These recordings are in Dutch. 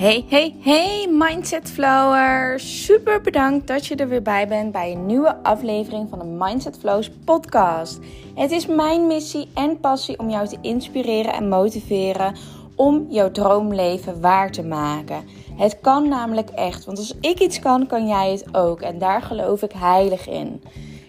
Hey, hey, hey, Mindset Flower. Super bedankt dat je er weer bij bent bij een nieuwe aflevering van de Mindset Flows podcast. Het is mijn missie en passie om jou te inspireren en motiveren om jouw droomleven waar te maken. Het kan namelijk echt, want als ik iets kan, kan jij het ook. En daar geloof ik heilig in.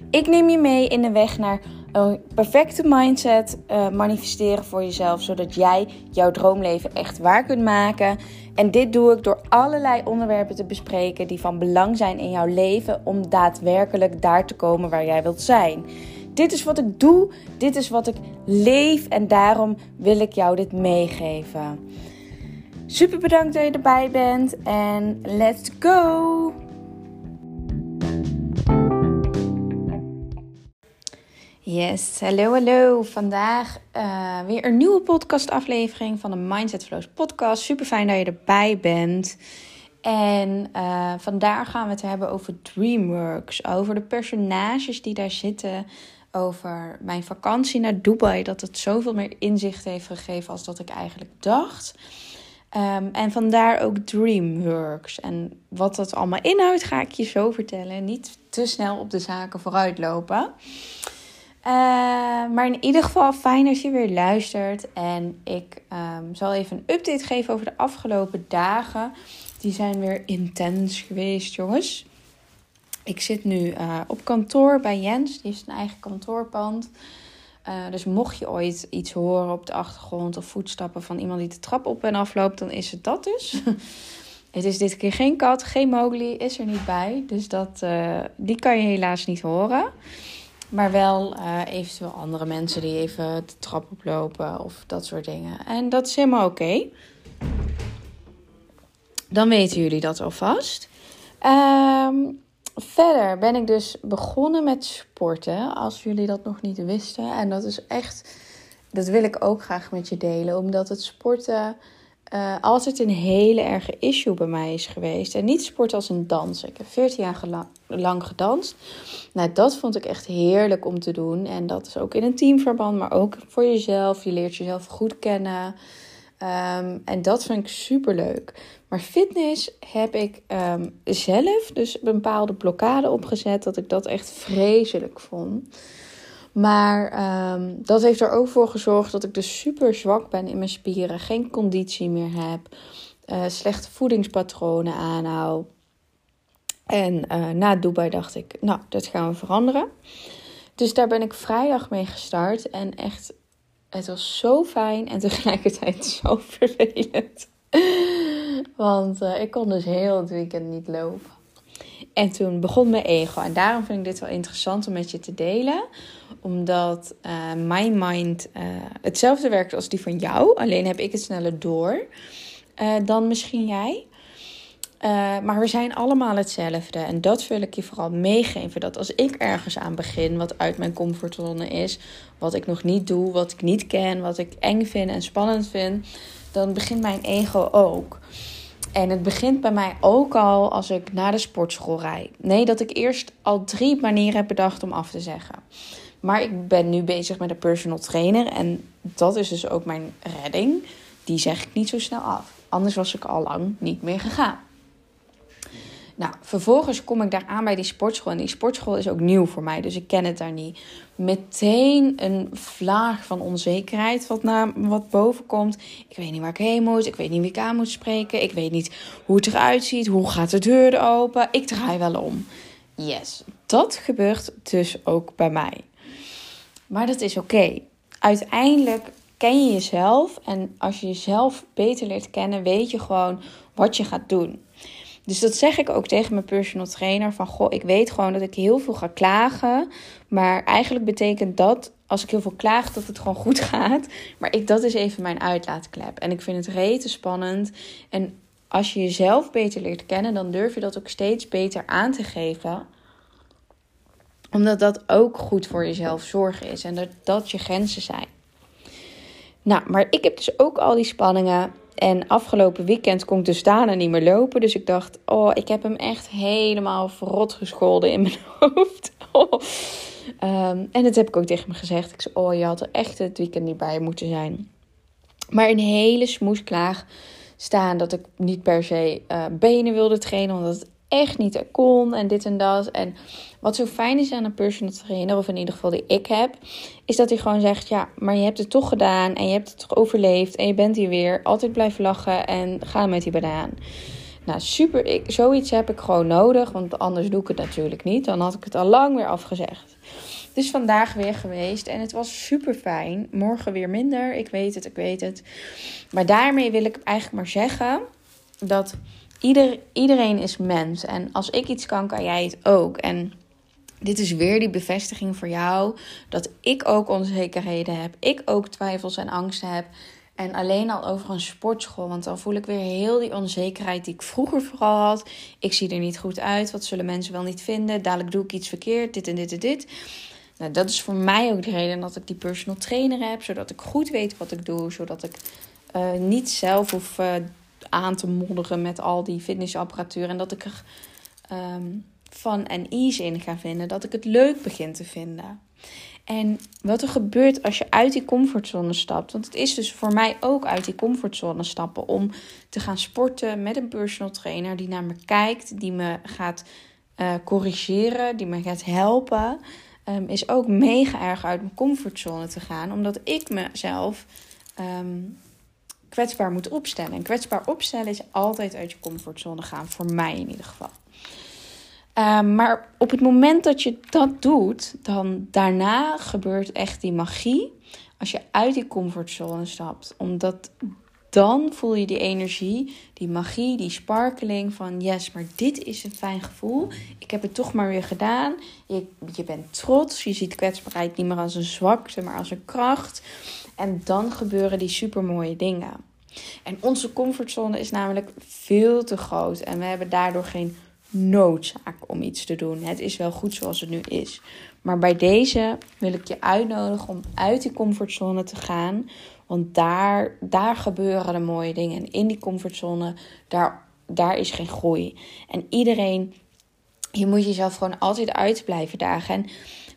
Ik neem je mee in de weg naar een perfecte mindset uh, manifesteren voor jezelf, zodat jij jouw droomleven echt waar kunt maken. En dit doe ik door allerlei onderwerpen te bespreken die van belang zijn in jouw leven om daadwerkelijk daar te komen waar jij wilt zijn. Dit is wat ik doe, dit is wat ik leef en daarom wil ik jou dit meegeven. Super bedankt dat je erbij bent en let's go! Yes, hallo hallo. Vandaag uh, weer een nieuwe podcastaflevering van de Mindset Flows podcast. Super fijn dat je erbij bent. En uh, vandaag gaan we het hebben over DreamWorks, over de personages die daar zitten, over mijn vakantie naar Dubai, dat het zoveel meer inzicht heeft gegeven als dat ik eigenlijk dacht. Um, en vandaar ook DreamWorks. En wat dat allemaal inhoudt, ga ik je zo vertellen. Niet te snel op de zaken vooruitlopen. Uh, maar in ieder geval fijn als je weer luistert. En ik um, zal even een update geven over de afgelopen dagen. Die zijn weer intens geweest, jongens. Ik zit nu uh, op kantoor bij Jens. Die heeft een eigen kantoorpand. Uh, dus mocht je ooit iets horen op de achtergrond of voetstappen van iemand die de trap op en afloopt, dan is het dat dus. het is dit keer geen kat, geen Mowgli, is er niet bij. Dus dat, die kan je helaas niet horen. Maar wel uh, eventueel andere mensen die even de trap oplopen of dat soort dingen. En dat is helemaal oké. Dan weten jullie dat alvast. Um, verder ben ik dus begonnen met sporten. Als jullie dat nog niet wisten. En dat is echt. Dat wil ik ook graag met je delen. Omdat het sporten uh, altijd een hele erge issue bij mij is geweest. En niet sport als een dans. Ik heb 14 jaar lang gedanst. Nou, dat vond ik echt heerlijk om te doen. En dat is ook in een teamverband, maar ook voor jezelf. Je leert jezelf goed kennen. Um, en dat vind ik super leuk. Maar fitness heb ik um, zelf dus een bepaalde blokkade opgezet. Dat ik dat echt vreselijk vond. Maar um, dat heeft er ook voor gezorgd dat ik dus super zwak ben in mijn spieren. Geen conditie meer heb. Uh, slechte voedingspatronen aanhoud. En uh, na Dubai dacht ik, nou, dat gaan we veranderen. Dus daar ben ik vrijdag mee gestart. En echt, het was zo fijn en tegelijkertijd zo vervelend. Want uh, ik kon dus heel het weekend niet lopen. En toen begon mijn ego. En daarom vind ik dit wel interessant om met je te delen omdat uh, mijn mind uh, hetzelfde werkt als die van jou. Alleen heb ik het sneller door uh, dan misschien jij. maar we zijn allemaal hetzelfde. En dat wil ik je vooral meegeven. Dat als ik ergens aan begin, wat uit mijn comfortzone is, wat ik nog niet doe, wat ik niet ken, wat ik eng vind en spannend vind, dan begint mijn ego ook. En het begint bij mij ook al als ik naar de sportschool rijd. Nee, dat ik eerst al drie manieren heb bedacht om af te zeggen. Maar ik ben nu bezig met een personal trainer. En dat is dus ook mijn redding. Die zeg ik niet zo snel af. Anders was ik al lang niet meer gegaan. Nou, vervolgens kom ik daar aan bij die sportschool. En die sportschool is ook nieuw voor mij, dus ik ken het daar niet. Meteen een vlaag van onzekerheid wat, naar, wat boven komt. Ik weet niet waar ik heen moet. Ik weet niet wie ik aan moet spreken. Ik weet niet hoe het eruit ziet. Hoe gaat de deur open? Ik draai wel om. Yes, dat gebeurt dus ook bij mij. Maar dat is oké. Uiteindelijk ken je jezelf. En als je jezelf beter leert kennen, weet je gewoon wat je gaat doen. Dus dat zeg ik ook tegen mijn personal trainer. Van goh, ik weet gewoon dat ik heel veel ga klagen. Maar eigenlijk betekent dat, als ik heel veel klaag, dat het gewoon goed gaat. Maar ik, dat is even mijn uitlaatklep. En ik vind het rete spannend. En als je jezelf beter leert kennen, dan durf je dat ook steeds beter aan te geven omdat dat ook goed voor jezelf zorgen is en dat dat je grenzen zijn. Nou, maar ik heb dus ook al die spanningen. En afgelopen weekend kon ik dus daarna niet meer lopen. Dus ik dacht, oh, ik heb hem echt helemaal verrot gescholden in mijn hoofd. Oh. Um, en dat heb ik ook tegen me gezegd. Ik zei, oh, je had er echt het weekend niet bij moeten zijn. Maar een hele smoesklaag staan dat ik niet per se uh, benen wilde trainen, omdat het echt niet kon en dit en dat. En wat zo fijn is aan een personal trainer, of in ieder geval die ik heb, is dat hij gewoon zegt: Ja, maar je hebt het toch gedaan en je hebt het toch overleefd en je bent hier weer. Altijd blijven lachen en ga met die banaan. Nou, super. Ik, zoiets heb ik gewoon nodig, want anders doe ik het natuurlijk niet. Dan had ik het al lang weer afgezegd. Dus vandaag weer geweest en het was super fijn. Morgen weer minder. Ik weet het, ik weet het. Maar daarmee wil ik eigenlijk maar zeggen dat ieder, iedereen is mens. En als ik iets kan, kan jij het ook. En dit is weer die bevestiging voor jou dat ik ook onzekerheden heb. Ik ook twijfels en angsten heb. En alleen al over een sportschool. Want dan voel ik weer heel die onzekerheid die ik vroeger vooral had. Ik zie er niet goed uit. Wat zullen mensen wel niet vinden? Dadelijk doe ik iets verkeerd. Dit en dit en dit. Nou, dat is voor mij ook de reden dat ik die personal trainer heb. Zodat ik goed weet wat ik doe. Zodat ik uh, niet zelf hoef uh, aan te modderen met al die fitnessapparatuur. En dat ik er um, fun en ease in ga vinden. Dat ik het leuk begin te vinden. En wat er gebeurt als je uit die comfortzone stapt. Want het is dus voor mij ook uit die comfortzone stappen. Om te gaan sporten met een personal trainer die naar me kijkt. Die me gaat uh, corrigeren. Die me gaat helpen. Um, is ook mega erg uit mijn comfortzone te gaan. Omdat ik mezelf um, kwetsbaar moet opstellen. En kwetsbaar opstellen is altijd uit je comfortzone gaan. Voor mij in ieder geval. Um, maar op het moment dat je dat doet, dan daarna gebeurt echt die magie. Als je uit die comfortzone stapt. Omdat dan voel je die energie, die magie, die sparkeling van yes, maar dit is een fijn gevoel. Ik heb het toch maar weer gedaan. Je, je bent trots. Je ziet kwetsbaarheid niet meer als een zwakte, maar als een kracht. En dan gebeuren die supermooie dingen. En onze comfortzone is namelijk veel te groot. En we hebben daardoor geen noodzaak om iets te doen. Het is wel goed zoals het nu is. Maar bij deze wil ik je uitnodigen om uit die comfortzone te gaan. Want daar, daar gebeuren de mooie dingen. En in die comfortzone, daar, daar is geen groei. En iedereen, je moet jezelf gewoon altijd uit blijven dagen. En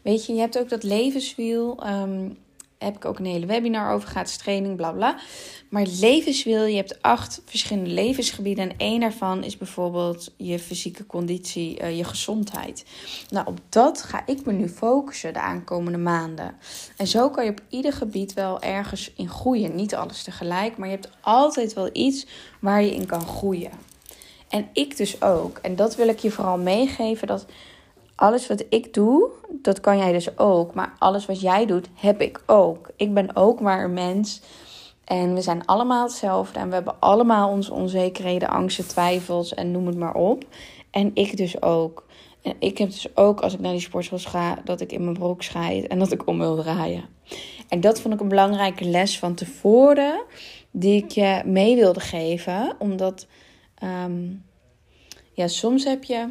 weet je, je hebt ook dat levenswiel. Um, heb ik ook een hele webinar over, gratis training, bla bla. Maar levenswiel, je hebt acht verschillende levensgebieden. En één daarvan is bijvoorbeeld je fysieke conditie, uh, je gezondheid. Nou, op dat ga ik me nu focussen de aankomende maanden. En zo kan je op ieder gebied wel ergens in groeien. Niet alles tegelijk, maar je hebt altijd wel iets waar je in kan groeien. En ik dus ook. En dat wil ik je vooral meegeven. Dat alles wat ik doe, dat kan jij dus ook. Maar alles wat jij doet, heb ik ook. Ik ben ook maar een mens. En we zijn allemaal hetzelfde. En we hebben allemaal onze onzekerheden, angsten, twijfels en noem het maar op. En ik dus ook. En ik heb dus ook, als ik naar die sportschool ga, dat ik in mijn broek schijt en dat ik om wil draaien. En dat vond ik een belangrijke les van tevoren, die ik je mee wilde geven. Omdat, um, ja, soms heb je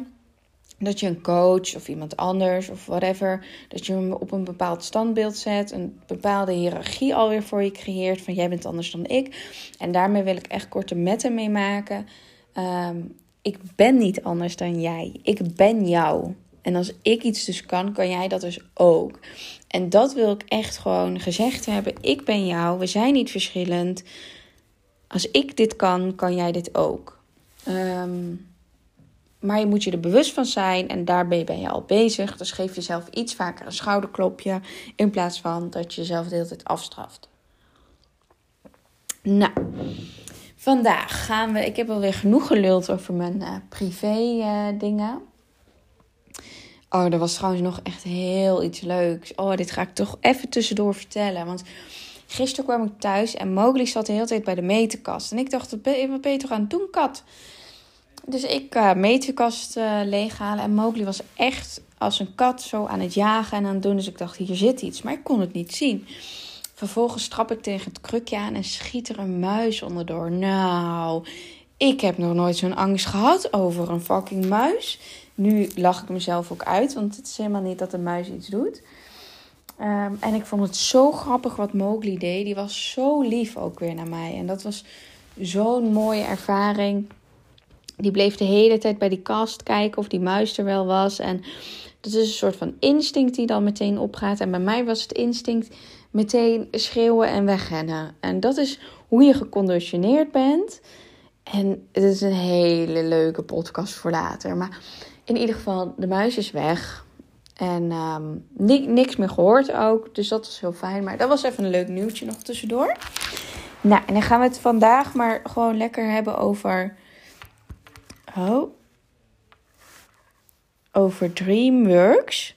dat je een coach of iemand anders of whatever, dat je hem op een bepaald standbeeld zet, een bepaalde hiërarchie alweer voor je creëert van jij bent anders dan ik. En daarmee wil ik echt korte metten mee maken. Ehm, ik ben niet anders dan jij. Ik ben jou. En als ik iets dus kan, kan jij dat dus ook. En dat wil ik echt gewoon gezegd hebben. Ik ben jou. We zijn niet verschillend. Als ik dit kan, kan jij dit ook. Um, maar je moet je er bewust van zijn en daarbij ben je al bezig. Dus geef jezelf iets vaker een schouderklopje in plaats van dat je jezelf de hele tijd afstraft. Nou, vandaag gaan we. Ik heb alweer genoeg geluld over mijn uh, privé uh, dingen. Oh, er was trouwens nog echt heel iets leuks. Oh, dit ga ik toch even tussendoor vertellen. Want gisteren kwam ik thuis en Mowgli zat de hele tijd bij de meterkast. En ik dacht, wat ben je toch aan het doen, kat? Dus ik uh, meterkast uh, leeghalen. En Mowgli was echt als een kat zo aan het jagen en aan het doen. Dus ik dacht, hier zit iets. Maar ik kon het niet zien. Vervolgens trap ik tegen het krukje aan en schiet er een muis onderdoor. Nou, ik heb nog nooit zo'n angst gehad over een fucking muis. Nu lach ik mezelf ook uit, want het is helemaal niet dat de muis iets doet. Um, en ik vond het zo grappig wat Mowgli deed. Die was zo lief ook weer naar mij. En dat was zo'n mooie ervaring. Die bleef de hele tijd bij die kast kijken of die muis er wel was. En dat is een soort van instinct die dan meteen opgaat. En bij mij was het instinct meteen schreeuwen en wegrennen. En dat is hoe je geconditioneerd bent. En het is een hele leuke podcast voor later. Maar in ieder geval, de muis is weg. En um, niks meer gehoord ook. Dus dat was heel fijn. Maar dat was even een leuk nieuwtje nog tussendoor. Nou, en dan gaan we het vandaag maar gewoon lekker hebben over. Oh. Over DreamWorks.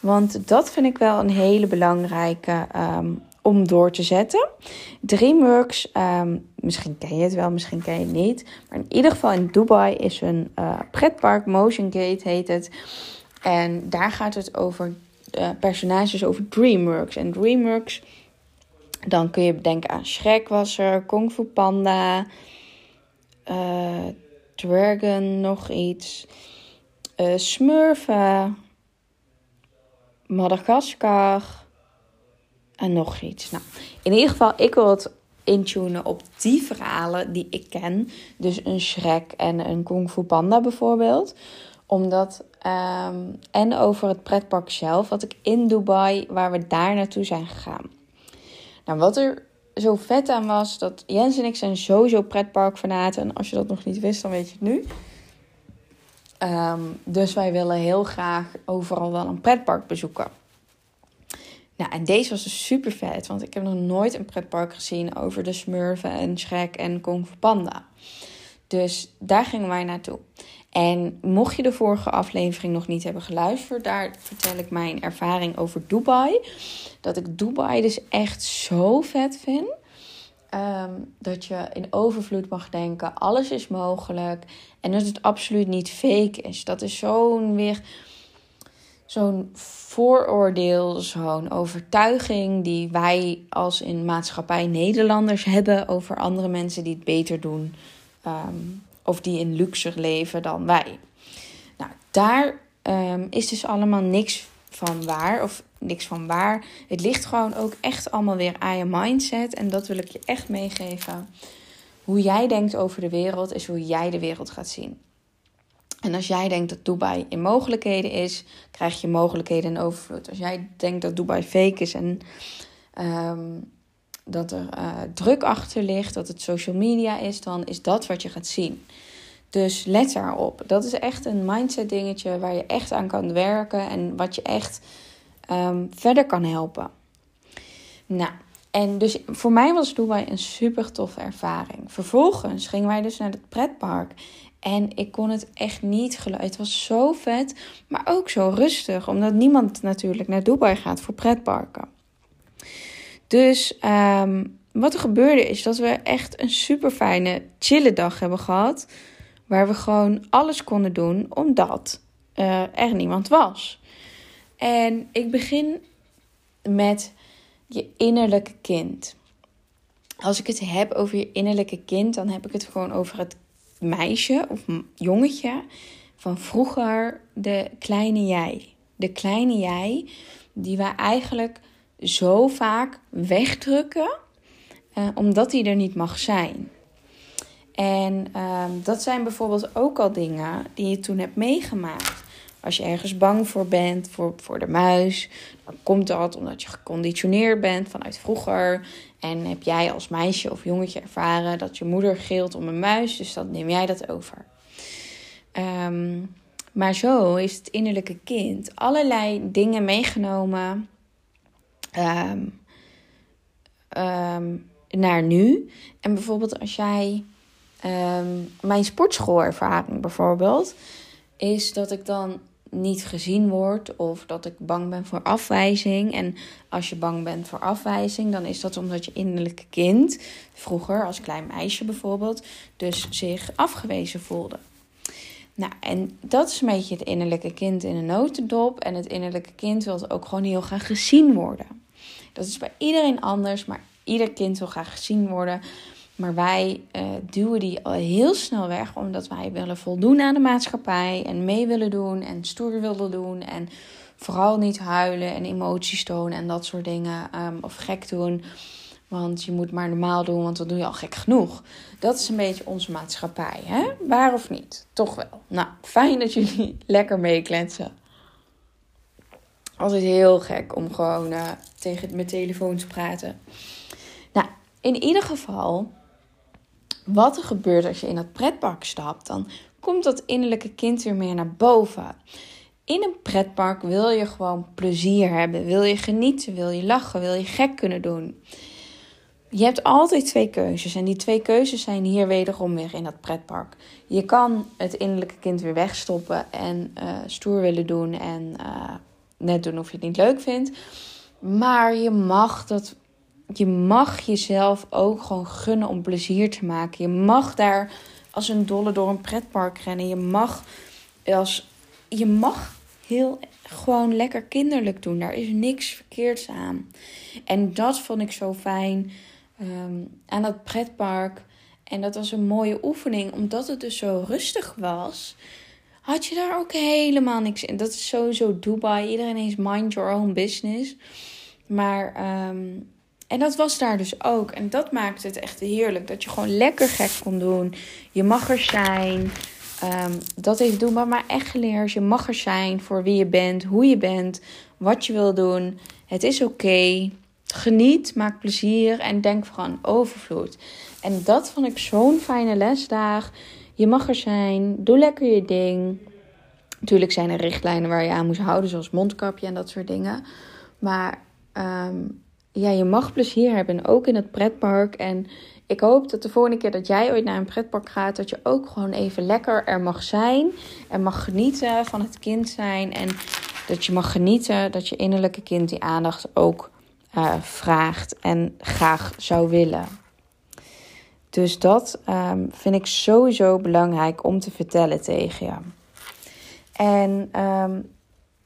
Want dat vind ik wel een hele belangrijke um, om door te zetten. DreamWorks, um, misschien ken je het wel, misschien ken je het niet. Maar in ieder geval in Dubai is een uh, pretpark, Motion Gate heet het. En daar gaat het over uh, personages over DreamWorks. En DreamWorks, dan kun je denken aan Shrek was Kung Fu Panda, uh, Dragon, nog iets, uh, Smurfen, Madagaskar en nog iets. Nou, in ieder geval, ik wil het intunen op die verhalen die ik ken. Dus een Shrek en een Kung Fu Panda bijvoorbeeld. Omdat, um, en over het pretpark zelf, wat ik in Dubai, waar we daar naartoe zijn gegaan. Nou, wat er zo vet aan was, dat Jens en ik zijn sowieso pretparkfanaten. En als je dat nog niet wist, dan weet je het nu. Um, dus wij willen heel graag overal wel een pretpark bezoeken. Nou, en deze was dus super vet, want ik heb nog nooit een pretpark gezien over de Smurfen en Shrek en Kung Fu Panda. Dus daar gingen wij naartoe. En mocht je de vorige aflevering nog niet hebben geluisterd, daar vertel ik mijn ervaring over Dubai. Dat ik Dubai dus echt zo vet vind. Um, dat je in overvloed mag denken, alles is mogelijk. En dat het absoluut niet fake is. Dat is zo'n weer zo'n vooroordeel, zo'n overtuiging die wij als in maatschappij Nederlanders hebben over andere mensen die het beter doen. Um, of die in luxe leven dan wij. Nou, daar um, is dus allemaal niks van waar. Of niks van waar. Het ligt gewoon ook echt allemaal weer aan je mindset. En dat wil ik je echt meegeven. Hoe jij denkt over de wereld is hoe jij de wereld gaat zien. En als jij denkt dat Dubai in mogelijkheden is, krijg je mogelijkheden in overvloed. Als jij denkt dat Dubai fake is en um, dat er uh, druk achter ligt, dat het social media is, dan is dat wat je gaat zien. Dus let daarop. Dat is echt een mindset dingetje waar je echt aan kan werken en wat je echt um, verder kan helpen. Nou, en dus voor mij was Dubai een super toffe ervaring. Vervolgens gingen wij dus naar het pretpark. En ik kon het echt niet geloven. Het was zo vet, maar ook zo rustig. Omdat niemand natuurlijk naar Dubai gaat voor pretparken. Dus um, wat er gebeurde is dat we echt een super fijne, chille dag hebben gehad. Waar we gewoon alles konden doen omdat uh, er niemand was. En ik begin met je innerlijke kind. Als ik het heb over je innerlijke kind, dan heb ik het gewoon over het meisje of jongetje van vroeger, de kleine jij. De kleine jij die wij eigenlijk zo vaak wegdrukken, uh, omdat hij er niet mag zijn. En uh, dat zijn bijvoorbeeld ook al dingen die je toen hebt meegemaakt. Als je ergens bang voor bent, voor, voor de muis, dan komt dat omdat je geconditioneerd bent vanuit vroeger. En heb jij als meisje of jongetje ervaren dat je moeder gilt om een muis, dus dan neem jij dat over. Um, maar zo is het innerlijke kind allerlei dingen meegenomen um, um, naar nu. En bijvoorbeeld als jij mijn sportschoolervaring bijvoorbeeld, is dat ik dan niet gezien wordt of dat ik bang ben voor afwijzing. En als je bang bent voor afwijzing, dan is dat omdat je innerlijke kind, vroeger als klein meisje bijvoorbeeld, dus zich afgewezen voelde. Nou, en dat is een beetje het innerlijke kind in een notendop. En het innerlijke kind wil ook gewoon heel graag gezien worden. Dat is bij iedereen anders, maar ieder kind wil graag gezien worden. Maar wij uh, duwen die al heel snel weg, omdat wij willen voldoen aan de maatschappij en mee willen doen en stoer willen doen en vooral niet huilen en emoties tonen en dat soort dingen um, of gek doen. Want je moet maar normaal doen, want dan doe je al gek genoeg. Dat is een beetje onze maatschappij, hè? Waar of niet? Toch wel. Nou, fijn dat jullie lekker meekletsen. Altijd heel gek om gewoon uh, tegen mijn telefoon te praten. Nou, in ieder geval wat er gebeurt als je in dat pretpark stapt, dan komt dat innerlijke kind weer meer naar boven. In een pretpark wil je gewoon plezier hebben, wil je genieten, wil je lachen, wil je gek kunnen doen. Je hebt altijd twee keuzes en die twee keuzes zijn hier wederom weer in dat pretpark. Je kan het innerlijke kind weer wegstoppen en uh, stoer willen doen en uh, net doen of je het niet leuk vindt. Maar je mag dat je mag jezelf ook gewoon gunnen om plezier te maken. Je mag daar als een dolle door een pretpark rennen. Je mag als je mag heel gewoon lekker kinderlijk doen. Daar is niks verkeerds aan. En dat vond ik zo fijn um, aan dat pretpark. En dat was een mooie oefening, omdat het dus zo rustig was. Had je daar ook helemaal niks in. Dat is sowieso Dubai. Iedereen is mind your own business. Maar um, en dat was daar dus ook. En dat maakte het echt heerlijk. Dat je gewoon lekker gek kon doen. Je mag er zijn. Um, dat heeft doen maar echt geleerd. Je mag er zijn voor wie je bent, hoe je bent, wat je wil doen. Het is oké. Geniet, maak plezier en denk vooral aan overvloed. En dat vond ik zo'n fijne lesdag. Je mag er zijn. Doe lekker je ding. Natuurlijk zijn er richtlijnen waar je aan moet houden, zoals mondkapje en dat soort dingen. Maar um, ja, je mag plezier hebben. Ook in het pretpark. En ik hoop dat de volgende keer dat jij ooit naar een pretpark gaat, dat je ook gewoon even lekker er mag zijn. En mag genieten van het kind zijn. En dat je mag genieten dat je innerlijke kind die aandacht ook uh, vraagt en graag zou willen. Dus dat um, vind ik sowieso belangrijk om te vertellen tegen je. En um,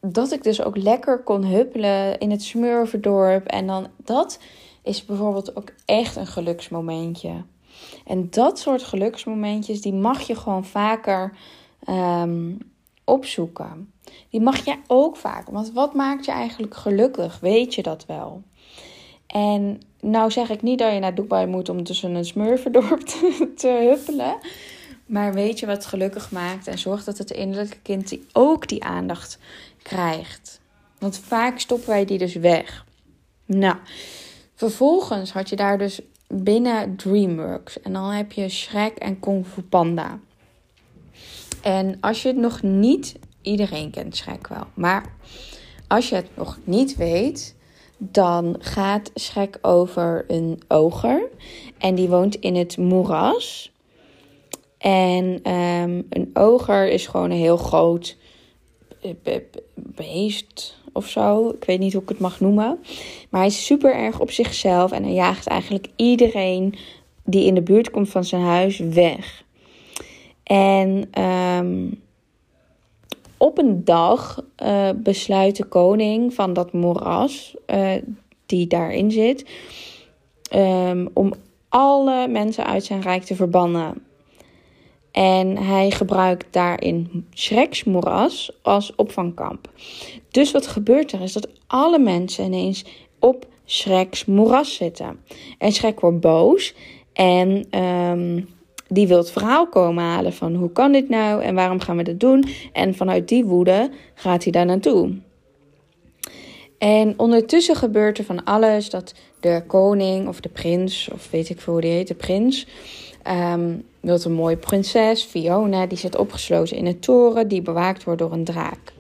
dat ik dus ook lekker kon huppelen in het Smurvendorp. En dan, dat is bijvoorbeeld ook echt een geluksmomentje. En dat soort geluksmomentjes, die mag je gewoon vaker um, opzoeken. Die mag je ook vaker. Want wat maakt je eigenlijk gelukkig? Weet je dat wel? En nou zeg ik niet dat je naar Dubai moet om tussen een smurfendorp te, huppelen. Maar weet je wat gelukkig maakt en zorg dat het innerlijke kind die ook die aandacht krijgt. Want vaak stoppen wij die dus weg. Nou, vervolgens had je daar dus binnen DreamWorks. En dan heb je Shrek en Kung Fu Panda. En als je het nog niet, iedereen kent Shrek wel, maar als je het nog niet weet, dan gaat Shrek over een oger. En die woont in het moeras. En um, een oger is gewoon een heel groot beest of zo. Ik weet niet hoe ik het mag noemen. Maar hij is super erg op zichzelf en hij jaagt eigenlijk iedereen die in de buurt komt van zijn huis weg. En um, op een dag uh, besluit de koning van dat moeras, uh, die daarin zit, um, om alle mensen uit zijn rijk te verbannen. En hij gebruikt daarin Shreks moeras als opvangkamp. Dus wat gebeurt er is dat alle mensen ineens op Shreks moeras zitten. En Shrek wordt boos en um, die wil het verhaal komen halen van hoe kan dit nou en waarom gaan we dit doen. En vanuit die woede gaat hij daar naartoe. En ondertussen gebeurt er van alles dat de koning of de prins, of weet ik veel hoe die heet, de prins, um, wilt een mooie prinses, Fiona, die zit opgesloten in een toren die bewaakt wordt door een draak.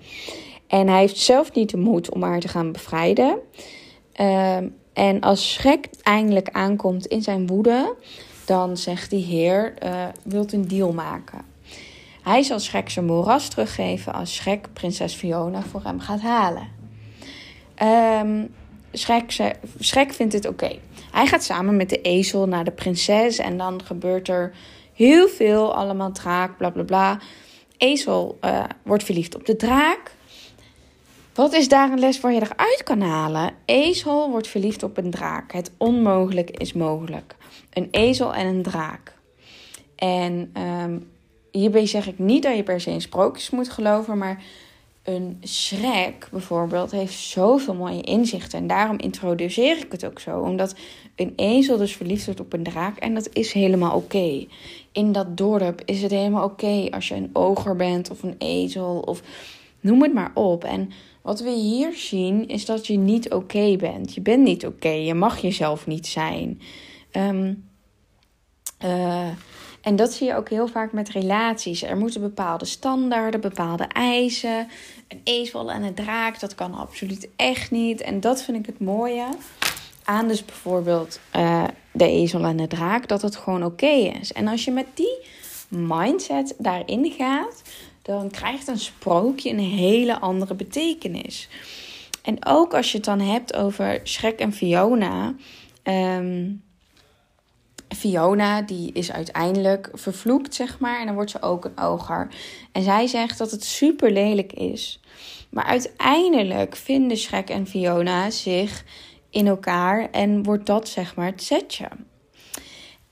En hij heeft zelf niet de moed om haar te gaan bevrijden. Um, en als Schrek eindelijk aankomt in zijn woede, dan zegt die heer, uh, wilt een deal maken. Hij zal Schrek zijn moeras teruggeven als Schrek prinses Fiona voor hem gaat halen. Um, Schrek, vindt het oké. Hij gaat samen met de ezel naar de prinses en dan gebeurt er heel veel, allemaal draak, bla bla bla. Ezel uh, wordt verliefd op de draak. Wat is daar een les waar je eruit kan halen? Ezel wordt verliefd op een draak. Het onmogelijk is mogelijk. Een ezel en een draak. En um, hierbij zeg ik niet dat je per se in sprookjes moet geloven, maar een Shrek bijvoorbeeld heeft zoveel mooie inzichten. En daarom introduceer ik het ook zo. Omdat een ezel dus verliefd wordt op een draak. En dat is helemaal oké. In dat dorp is het helemaal oké als je een oger bent of een ezel of noem het maar op. En wat we hier zien is dat je niet oké bent. Je bent niet oké. Je mag jezelf niet zijn. Um, Uh, en dat zie je ook heel vaak met relaties. Er moeten bepaalde standaarden, bepaalde eisen. Een ezel en een draak, dat kan absoluut echt niet. En dat vind ik het mooie aan dus bijvoorbeeld uh, de ezel en de draak, dat het gewoon oké is. En als je met die mindset daarin gaat, dan krijgt een sprookje een hele andere betekenis. En ook als je het dan hebt over Shrek en Fiona. Um, Fiona, die is uiteindelijk vervloekt, zeg maar. En dan wordt ze ook een oger. En zij zegt dat het super lelijk is. Maar uiteindelijk vinden Shrek en Fiona zich in elkaar en wordt dat, zeg maar, het setje.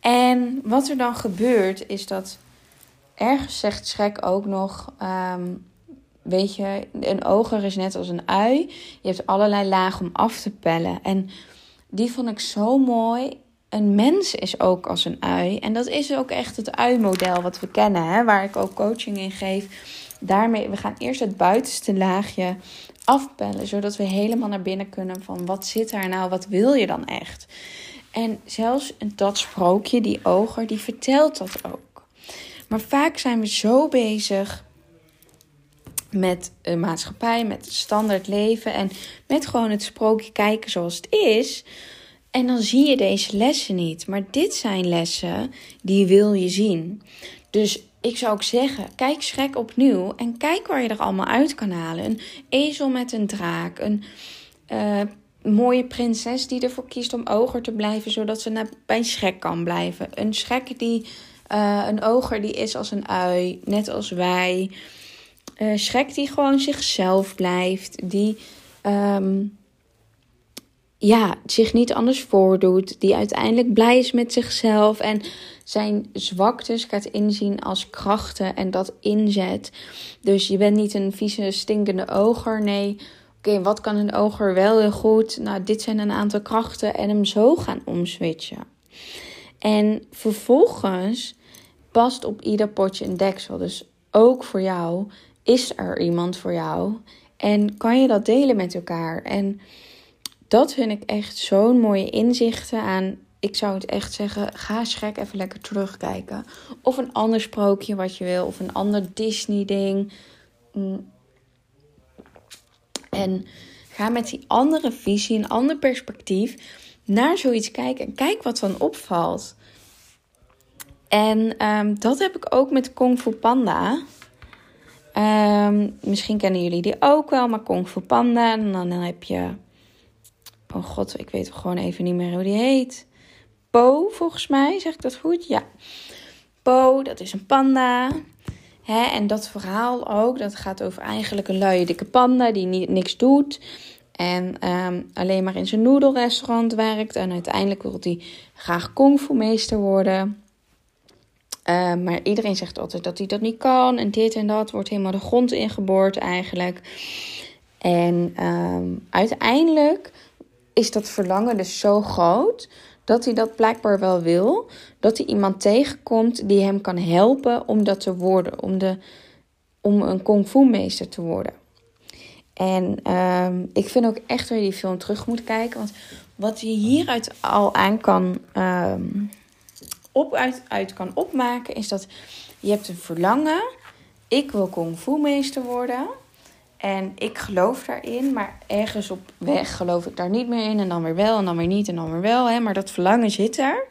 En wat er dan gebeurt, is dat ergens zegt Shrek ook nog. Ehm, weet je, een oger is net als een ui. Je hebt allerlei lagen om af te pellen. En die vond ik zo mooi een mens is ook als een ui. En dat is ook echt het ui-model wat we kennen, hè, waar ik ook coaching in geef. Daarmee, we gaan eerst het buitenste laagje afpellen, zodat we helemaal naar binnen kunnen van wat zit daar nou, wat wil je dan echt? En zelfs dat sprookje, die oger, die vertelt dat ook. Maar vaak zijn we zo bezig met een maatschappij, met het standaard leven en met gewoon het sprookje kijken zoals het is en dan zie je deze lessen niet. Maar dit zijn lessen die wil je zien. Dus ik zou ook zeggen, kijk Schrek opnieuw en kijk waar je er allemaal uit kan halen. Een ezel met een draak, een uh, mooie prinses die ervoor kiest om oger te blijven, zodat ze naar, bij Schrek kan blijven. Een Schrek die, uh, een oger die is als een ui, net als wij. Uh, Schrek die gewoon zichzelf blijft, die... Um, ja, zich niet anders voordoet. Die uiteindelijk blij is met zichzelf en zijn zwaktes gaat inzien als krachten en dat inzet. Dus je bent niet een vieze, stinkende oger. Nee, oké, wat kan een oger wel heel goed? Nou, dit zijn een aantal krachten en hem zo gaan omswitchen. En vervolgens past op ieder potje een deksel. Dus ook voor jou is er iemand voor jou. En kan je dat delen met elkaar? En dat vind ik echt zo'n mooie inzichten aan. Ik zou het echt zeggen, ga Schrek even lekker terugkijken. Of een ander sprookje wat je wil. Of een ander Disney ding. Mm. En ga met die andere visie, een ander perspectief naar zoiets kijken. En kijk wat dan opvalt. En ehm, dat heb ik ook met Kung Fu Panda. Ehm, misschien kennen jullie die ook wel, maar Kung Fu Panda. En dan heb je Oh god, ik weet gewoon even niet meer hoe die heet. Po, volgens mij, zeg ik dat goed? Ja. Po, dat is een panda. Hè, en dat verhaal ook, dat gaat over eigenlijk een luie dikke panda die niks doet. En ehm, alleen maar in zijn noedelrestaurant werkt. En uiteindelijk wil hij graag kungfu-meester worden. Uh, maar iedereen zegt altijd dat hij dat niet kan. En dit en dat wordt helemaal de grond ingeboord eigenlijk. En ehm, uiteindelijk is dat verlangen dus zo groot dat hij dat blijkbaar wel wil. Dat hij iemand tegenkomt die hem kan helpen om dat te worden. Om, de, om een kung fu meester te worden. En ehm, ik vind ook echt dat je die film terug moet kijken. Want wat je hieruit al aan kan, um, op, uit, uit kan opmaken... is dat je hebt een verlangen. Ik wil kung fu meester worden... En ik geloof daarin, maar ergens op weg geloof ik daar niet meer in. En dan weer wel, en dan weer niet, en dan weer wel. Hè? Maar dat verlangen zit er.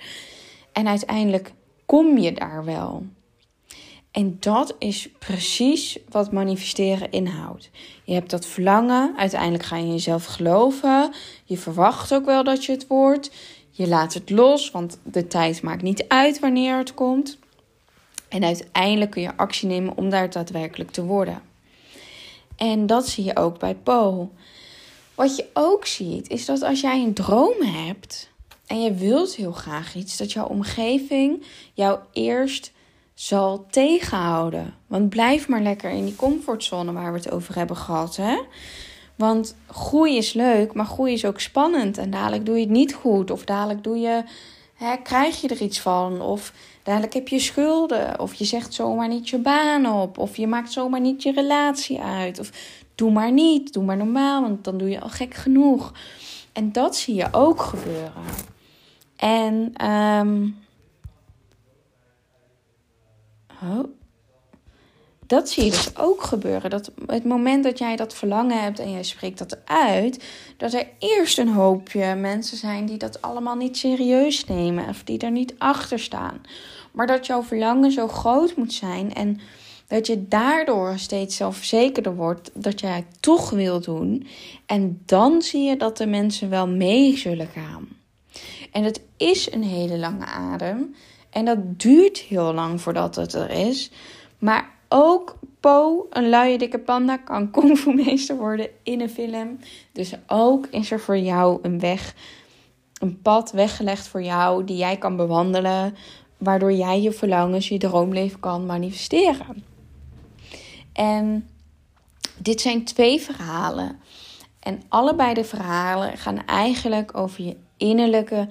En uiteindelijk kom je daar wel. En dat is precies wat manifesteren inhoudt. Je hebt dat verlangen, uiteindelijk ga je jezelf geloven. Je verwacht ook wel dat je het wordt. Je laat het los, want de tijd maakt niet uit wanneer het komt. En uiteindelijk kun je actie nemen om daar daadwerkelijk te worden. En dat zie je ook bij Po. Wat je ook ziet, is dat als jij een droom hebt en je wilt heel graag iets, dat jouw omgeving jou eerst zal tegenhouden. Want blijf maar lekker in die comfortzone waar we het over hebben gehad. Hè? Want groei is leuk, maar groei is ook spannend. En dadelijk doe je het niet goed. Of dadelijk doe je, hè, krijg je er iets van. Of Dadelijk heb je schulden. Of je zegt zomaar niet je baan op. Of je maakt zomaar niet je relatie uit. Of doe maar niet. Doe maar normaal, want dan doe je al gek genoeg. En dat zie je ook gebeuren. En. Ehm, oh. Dat zie je dus ook gebeuren. Dat het moment dat jij dat verlangen hebt en jij spreekt dat uit, dat er eerst een hoopje mensen zijn die dat allemaal niet serieus nemen of die er niet achter staan. Maar dat jouw verlangen zo groot moet zijn en dat je daardoor steeds zelfverzekerder wordt dat jij het toch wil doen. En dan zie je dat de mensen wel mee zullen gaan. En het is een hele lange adem. En dat duurt heel lang voordat het er is. Maar ook Po, een luie dikke panda, kan kungfu worden in een film. Dus ook is er voor jou een weg, een pad weggelegd voor jou die jij kan bewandelen. Waardoor jij je verlangens, je droomleven kan manifesteren. En dit zijn twee verhalen. En allebei de verhalen gaan eigenlijk over je innerlijke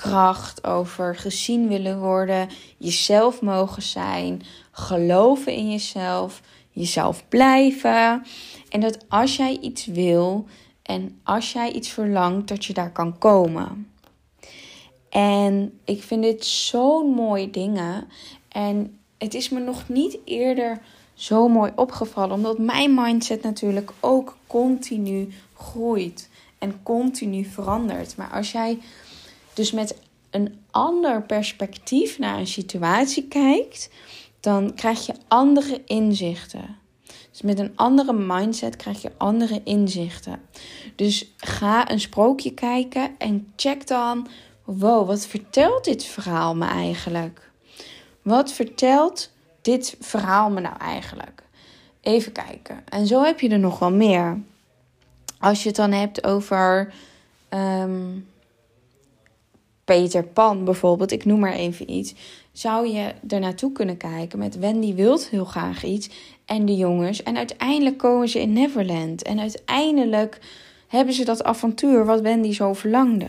kracht, over gezien willen worden, jezelf mogen zijn, geloven in jezelf, jezelf blijven. En dat als jij iets wil en als jij iets verlangt, dat je daar kan komen. En ik vind dit zo'n mooie dingen. En het is me nog niet eerder zo mooi opgevallen, omdat mijn mindset natuurlijk ook continu groeit en continu verandert. Maar als jij dus met een ander perspectief naar een situatie kijkt, dan krijg je andere inzichten. Dus met een andere mindset krijg je andere inzichten. Dus ga een sprookje kijken en check dan: wow, wat vertelt dit verhaal me eigenlijk? Wat vertelt dit verhaal me nou eigenlijk? Even kijken. En zo heb je er nog wel meer. Als je het dan hebt over ehm, Peter Pan bijvoorbeeld, ik noem maar even iets. Zou je er naartoe kunnen kijken met Wendy wilt heel graag iets en de jongens. En uiteindelijk komen ze in Neverland. En uiteindelijk hebben ze dat avontuur wat Wendy zo verlangde.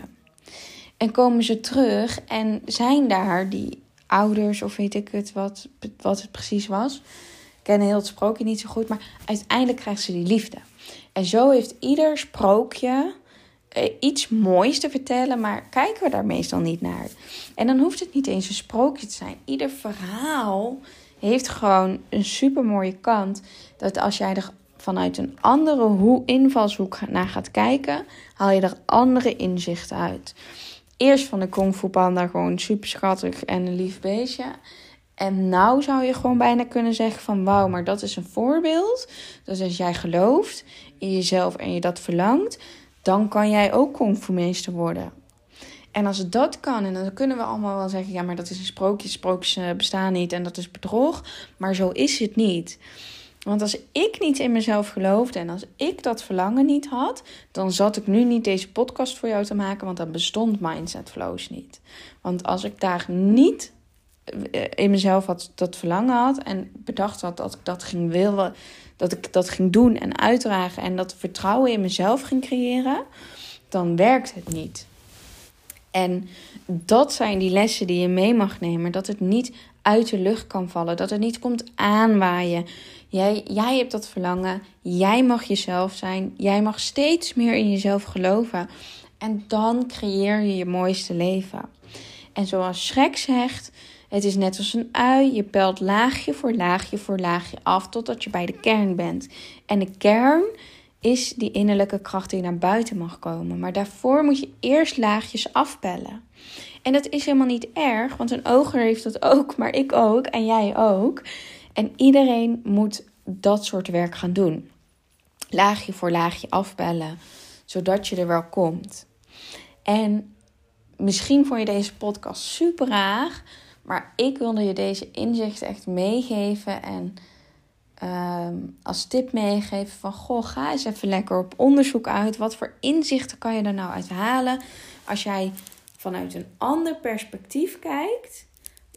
En komen ze terug en zijn daar die ouders of weet ik het wat, wat het precies was. Ik ken heel het sprookje niet zo goed, maar uiteindelijk krijgt ze die liefde. En zo heeft ieder sprookje iets moois te vertellen, maar kijken we daar meestal niet naar. En dan hoeft het niet eens een sprookje te zijn. Ieder verhaal heeft gewoon een super mooie kant. Dat als jij er vanuit een andere hoe invalshoek naar gaat kijken, haal je er andere inzichten uit. Eerst van de Kung Fu Panda gewoon super schattig en een lief beestje. En nou zou je gewoon bijna kunnen zeggen van wauw, maar dat is een voorbeeld. Dus als jij gelooft in jezelf en je dat verlangt, dan kan jij ook kungfu-meester worden. En als dat kan, en dan kunnen we allemaal wel zeggen: ja, maar dat is een sprookje, sprookjes eh, bestaan niet en dat is bedrog. Maar zo is het niet. Want als ik niet in mezelf geloofde en als ik dat verlangen niet had, dan zat ik nu niet deze podcast voor jou te maken, want dan bestond Mindset Flows niet. Want als ik daar niet in mezelf had, dat verlangen had en bedacht had dat ik dat ging willen, dat ik dat ging doen en uitdragen en dat vertrouwen in mezelf ging creëren, dan werkt het niet. En dat zijn die lessen die je mee mag nemen. Dat het niet uit de lucht kan vallen. Dat het niet komt aanwaaien. Jij, jij hebt dat verlangen. Jij mag jezelf zijn. Jij mag steeds meer in jezelf geloven. En dan creëer je je mooiste leven. En zoals Schrek zegt, het is net als een ui. Je pelt laagje voor laagje voor laagje af totdat je bij de kern bent. En de kern is die innerlijke kracht die naar buiten mag komen. Maar daarvoor moet je eerst laagjes afpellen. En dat is helemaal niet erg, want een oger heeft dat ook, maar ik ook en jij ook. En iedereen moet dat soort werk gaan doen. Laagje voor laagje afpellen, zodat je er wel komt. En misschien vond je deze podcast super raar, maar ik wilde je deze inzichten echt meegeven en Ehm, als tip meegeven van goh, ga eens even lekker op onderzoek uit. Wat voor inzichten kan je er nou uit halen als jij vanuit een ander perspectief kijkt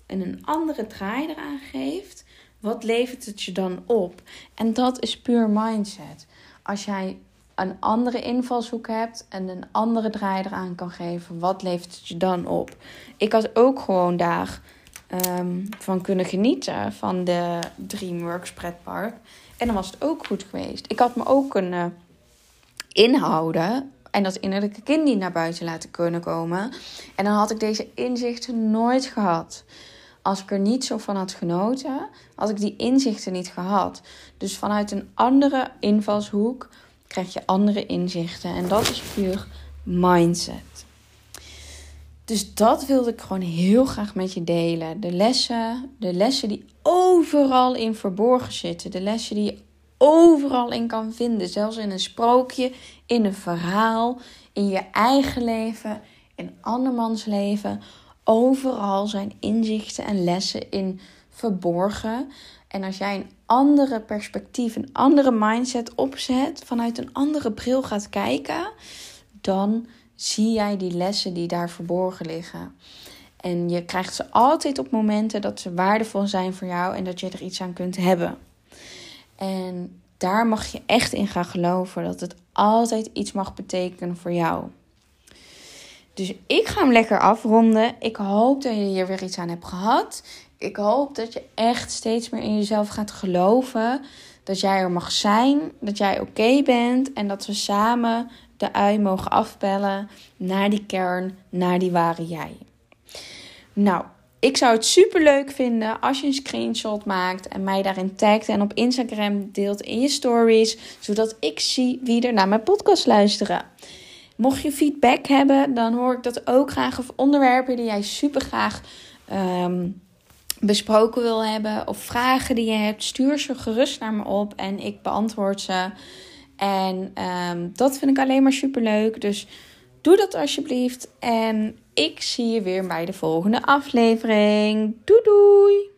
en een andere draai eraan geeft? Wat levert het je dan op? En dat is puur mindset. Als jij een andere invalshoek hebt en een andere draai eraan kan geven, wat levert het je dan op? Ik had ook gewoon daar um, van kunnen genieten van de DreamWorks pretpark. En dan was het ook goed geweest. Ik had me ook kunnen inhouden en dat innerlijke kind niet naar buiten laten kunnen komen. En dan had ik deze inzichten nooit gehad. als ik er niet zo van had genoten, had ik die inzichten niet gehad. Dus vanuit een andere invalshoek krijg je andere inzichten. En dat is puur mindset. Dus dat wilde ik gewoon heel graag met je delen. De lessen, de lessen die overal in verborgen zitten. De lessen die je overal in kan vinden. Zelfs in een sprookje, in een verhaal, in je eigen leven, in andermans leven. Overal zijn inzichten en lessen in verborgen. En als jij een andere perspectief, een andere mindset opzet, vanuit een andere bril gaat kijken, dan zie jij die lessen die daar verborgen liggen. En je krijgt ze altijd op momenten dat ze waardevol zijn voor jou en dat je er iets aan kunt hebben. En daar mag je echt in gaan geloven dat het altijd iets mag betekenen voor jou. Dus ik ga hem lekker afronden. Ik hoop dat je hier weer iets aan hebt gehad. Ik hoop dat je echt steeds meer in jezelf gaat geloven. Dat jij er mag zijn, dat jij oké bent en dat we samen de ui mogen afbellen naar die kern, naar die ware jij. Nou, ik zou het super leuk vinden als je een screenshot maakt en mij daarin tagt en op Instagram deelt in je stories, zodat ik zie wie er naar mijn podcast luisteren. Mocht je feedback hebben, dan hoor ik dat ook graag. Of onderwerpen die jij super graag ehm, besproken wil hebben. Of vragen die je hebt, stuur ze gerust naar me op en ik beantwoord ze. En ehm, dat vind ik alleen maar super leuk. Dus doe dat alsjeblieft. En ik zie je weer bij de volgende aflevering. Doei doei!